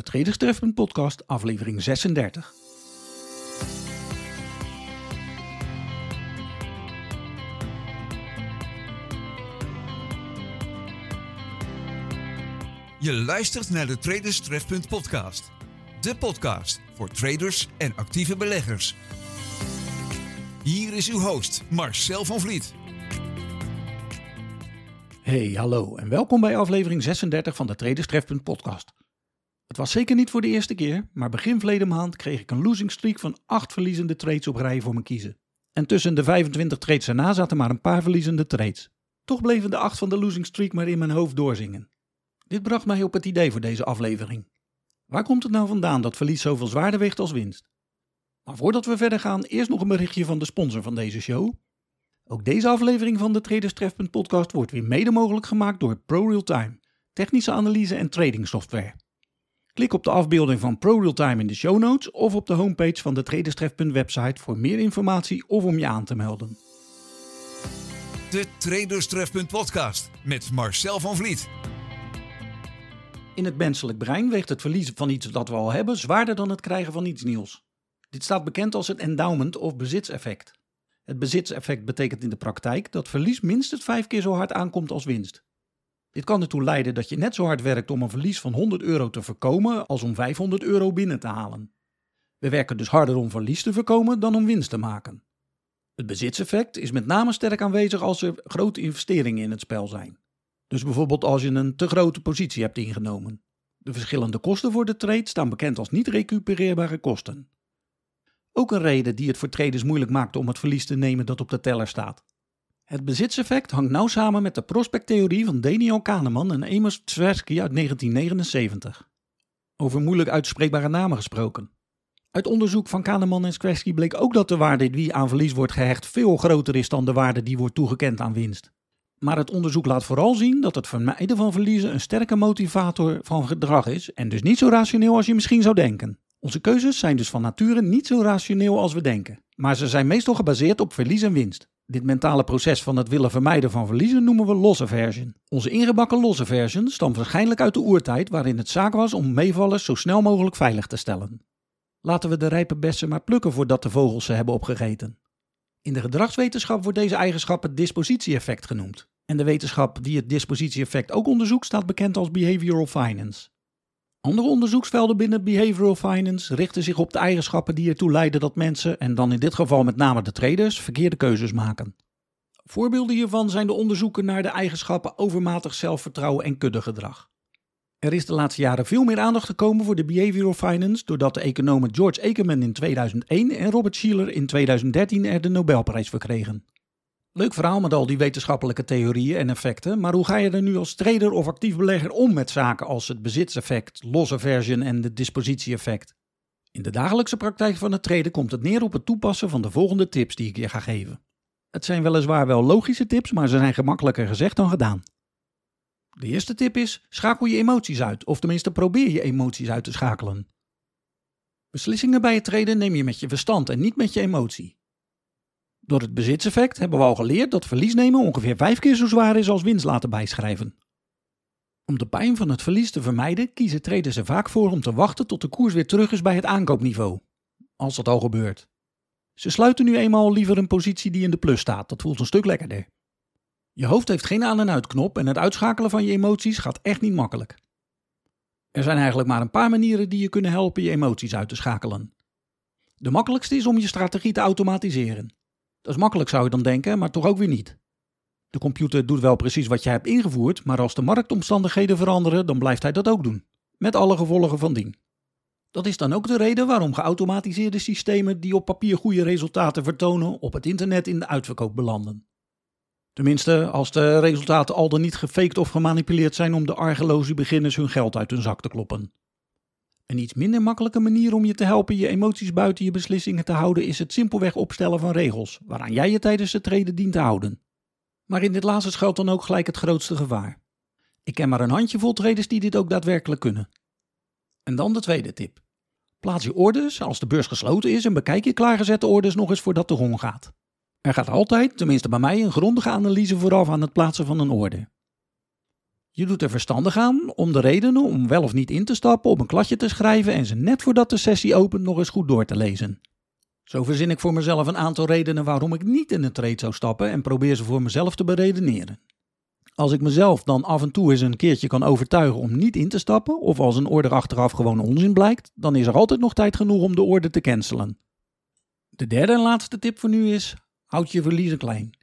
de Traderstrefpunt podcast, aflevering 36. Je luistert naar de Traders Trefpunt podcast. De podcast voor traders en actieve beleggers. Hier is uw host Marcel van Vliet. Hey, hallo en welkom bij aflevering 36 van de Traders Trefpunt podcast. Het was zeker niet voor de eerste keer, maar begin verleden maand kreeg ik een losing streak van 8 verliezende trades op rij voor mijn kiezen. En tussen de 25 trades erna zaten maar een paar verliezende trades. Toch bleven de 8 van de losing streak maar in mijn hoofd doorzingen. Dit bracht mij op het idee voor deze aflevering. Waar komt het nou vandaan dat verlies zoveel zwaarder weegt als winst? Maar voordat we verder gaan, eerst nog een berichtje van de sponsor van deze show. Ook deze aflevering van de Traders Trefpunt podcast wordt weer mede mogelijk gemaakt door ProRealTime, technische analyse en trading software. Klik op de afbeelding van ProRealTime in de show notes of op de homepage van de Traders Trefpunt website voor meer informatie of om je aan te melden. De Traders Trefpunt podcast met Marcel van Vliet. In het menselijk brein weegt het verliezen van iets dat we al hebben zwaarder dan het krijgen van iets nieuws. Dit staat bekend als het endowment of bezitseffect. Het bezitseffect betekent in de praktijk dat verlies minstens vijf keer zo hard aankomt als winst. Dit kan ertoe leiden dat je net zo hard werkt om een verlies van 100 euro te voorkomen als om 500 euro binnen te halen. We werken dus harder om verlies te voorkomen dan om winst te maken. Het bezitseffect is met name sterk aanwezig als er grote investeringen in het spel zijn. Dus bijvoorbeeld als je een te grote positie hebt ingenomen. De verschillende kosten voor de trade staan bekend als niet recupereerbare kosten. Ook een reden die het voor traders moeilijk maakt om het verlies te nemen dat op de teller staat. Het bezitseffect hangt nauw samen met de prospecttheorie van Daniel Kahneman en Amos Tversky uit 1979. Over moeilijk uitspreekbare namen gesproken. Uit onderzoek van Kahneman en Tversky bleek ook dat de waarde die aan verlies wordt gehecht veel groter is dan de waarde die wordt toegekend aan winst. Maar het onderzoek laat vooral zien dat het vermijden van verliezen een sterke motivator van gedrag is en dus niet zo rationeel als je misschien zou denken. Onze keuzes zijn dus van nature niet zo rationeel als we denken, maar ze zijn meestal gebaseerd op verlies en winst. Dit mentale proces van het willen vermijden van verliezen noemen we loss aversion. Onze ingebakken loss aversion stamt waarschijnlijk uit de oertijd waarin het zaak was om meevallers zo snel mogelijk veilig te stellen. Laten we de rijpe bessen maar plukken voordat de vogels ze hebben opgegeten. In de gedragswetenschap wordt deze eigenschap het dispositie-effect genoemd. En de wetenschap die het dispositie-effect ook onderzoekt staat bekend als behavioral finance. Andere onderzoeksvelden binnen behavioral finance richten zich op de eigenschappen die ertoe leiden dat mensen, en dan in dit geval met name de traders, verkeerde keuzes maken. Voorbeelden hiervan zijn de onderzoeken naar de eigenschappen overmatig zelfvertrouwen en kuddegedrag. Er is de laatste jaren veel meer aandacht gekomen voor de behavioral finance doordat de economen George Akerman in 2001 en Robert Shiller in 2013 er de Nobelprijs voor kregen. Leuk verhaal met al die wetenschappelijke theorieën en effecten, maar hoe ga je er nu als trader of actief belegger om met zaken als het bezitseffect, loss aversion en het dispositie-effect? In de dagelijkse praktijk van het traden komt het neer op het toepassen van de volgende tips die ik je ga geven. Het zijn weliswaar wel logische tips, maar ze zijn gemakkelijker gezegd dan gedaan. De eerste tip is: schakel je emoties uit, of tenminste probeer je emoties uit te schakelen. Beslissingen bij het traden neem je met je verstand en niet met je emotie. Door het bezitseffect hebben we al geleerd dat verlies nemen ongeveer vijf keer zo zwaar is als winst laten bijschrijven. Om de pijn van het verlies te vermijden, kiezen traders er vaak voor om te wachten tot de koers weer terug is bij het aankoopniveau. Als dat al gebeurt. Ze sluiten nu eenmaal liever een positie die in de plus staat, dat voelt een stuk lekkerder. Je hoofd heeft geen aan- en uitknop en het uitschakelen van je emoties gaat echt niet makkelijk. Er zijn eigenlijk maar een paar manieren die je kunnen helpen je emoties uit te schakelen. De makkelijkste is om je strategie te automatiseren. Dat is makkelijk zou je dan denken, maar toch ook weer niet. De computer doet wel precies wat jij hebt ingevoerd, maar als de marktomstandigheden veranderen, dan blijft hij dat ook doen. Met alle gevolgen van dien. Dat is dan ook de reden waarom geautomatiseerde systemen die op papier goede resultaten vertonen, op het internet in de uitverkoop belanden. Tenminste, als de resultaten al dan niet gefaked of gemanipuleerd zijn om de argeloze beginners hun geld uit hun zak te kloppen. Een iets minder makkelijke manier om je te helpen je emoties buiten je beslissingen te houden is het simpelweg opstellen van regels, waaraan jij je tijdens het treden dient te houden. Maar in dit laatste schuilt dan ook gelijk het grootste gevaar. Ik ken maar een handjevol traders die dit ook daadwerkelijk kunnen. En dan de tweede tip. Plaats je orders als de beurs gesloten is en bekijk je klaargezette orders nog eens voordat de gong gaat. Er gaat altijd, tenminste bij mij, een grondige analyse vooraf aan het plaatsen van een order. Je doet er verstandig aan om de redenen om wel of niet in te stappen op een kladje te schrijven en ze net voordat de sessie opent nog eens goed door te lezen. Zo verzin ik voor mezelf een aantal redenen waarom ik niet in een trade zou stappen en probeer ze voor mezelf te beredeneren. Als ik mezelf dan af en toe eens een keertje kan overtuigen om niet in te stappen, of als een order achteraf gewoon onzin blijkt, dan is er altijd nog tijd genoeg om de order te cancelen. De derde en laatste tip voor nu is: houd je verliezen klein.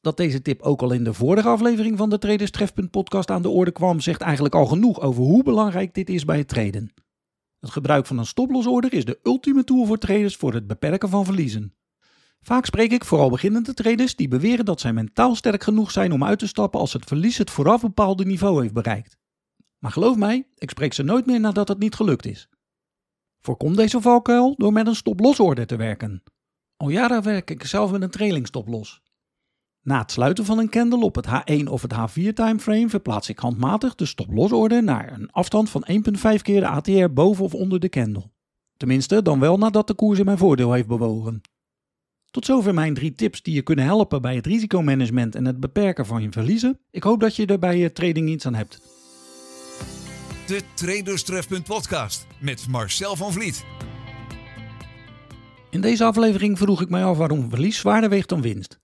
Dat deze tip ook al in de vorige aflevering van de Traders Trefpunt podcast aan de orde kwam, zegt eigenlijk al genoeg over hoe belangrijk dit is bij het traden. Het gebruik van een stoplossorder is de ultieme tool voor traders voor het beperken van verliezen. Vaak spreek ik vooral beginnende traders die beweren dat zij mentaal sterk genoeg zijn om uit te stappen als het verlies het vooraf bepaalde niveau heeft bereikt. Maar geloof mij, ik spreek ze nooit meer nadat het niet gelukt is. Voorkom deze valkuil door met een stop-loss te werken. Al jaren werk ik zelf met een trailing stop-loss. Na het sluiten van een candle op het H1 of het H4 timeframe verplaats ik handmatig de stop-loss naar een afstand van 1,5 keer de ATR boven of onder de candle. Tenminste, dan wel nadat de koers in mijn voordeel heeft bewogen. Tot zover mijn drie tips die je kunnen helpen bij het risicomanagement en het beperken van je verliezen. Ik hoop dat je er bij je trading iets aan hebt. De Traders Trefpunt podcast met Marcel van Vliet. In deze aflevering vroeg ik mij af waarom verlies zwaarder weegt dan winst.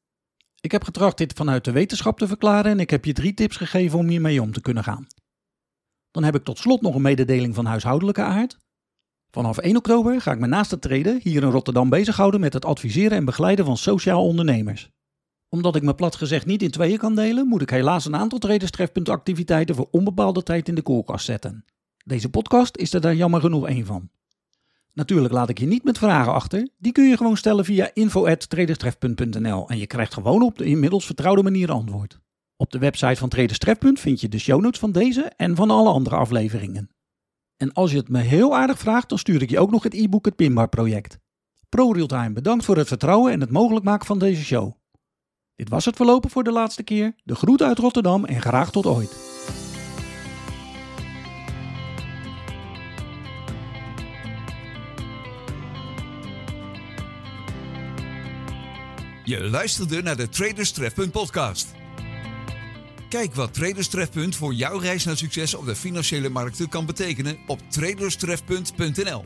Ik heb getracht dit vanuit de wetenschap te verklaren en ik heb je drie tips gegeven om hiermee om te kunnen gaan. Dan heb ik tot slot nog een mededeling van huishoudelijke aard. Vanaf 1 oktober ga ik me naast het treden hier in Rotterdam bezighouden met het adviseren en begeleiden van sociaal ondernemers. Omdat ik me plat gezegd niet in tweeën kan delen, moet ik helaas een aantal tredenstrefpuntactiviteiten voor onbepaalde tijd in de koelkast zetten. Deze podcast is er daar jammer genoeg één van. Natuurlijk laat ik je niet met vragen achter. Die kun je gewoon stellen via info.tredestrefpunt.nl en je krijgt gewoon op de inmiddels vertrouwde manier antwoord. Op de website van Tredestrefpunt vind je de show notes van deze en van alle andere afleveringen. En als je het me heel aardig vraagt, dan stuur ik je ook nog het e-book Het Pinbar Project. ProRealtime, bedankt voor het vertrouwen en het mogelijk maken van deze show. Dit was het verlopen voor de laatste keer. De groet uit Rotterdam en graag tot ooit. Je luisterde naar de Traders podcast. Kijk wat Traders voor jouw reis naar succes op de financiële markten kan betekenen op traderstrefpunt.nl.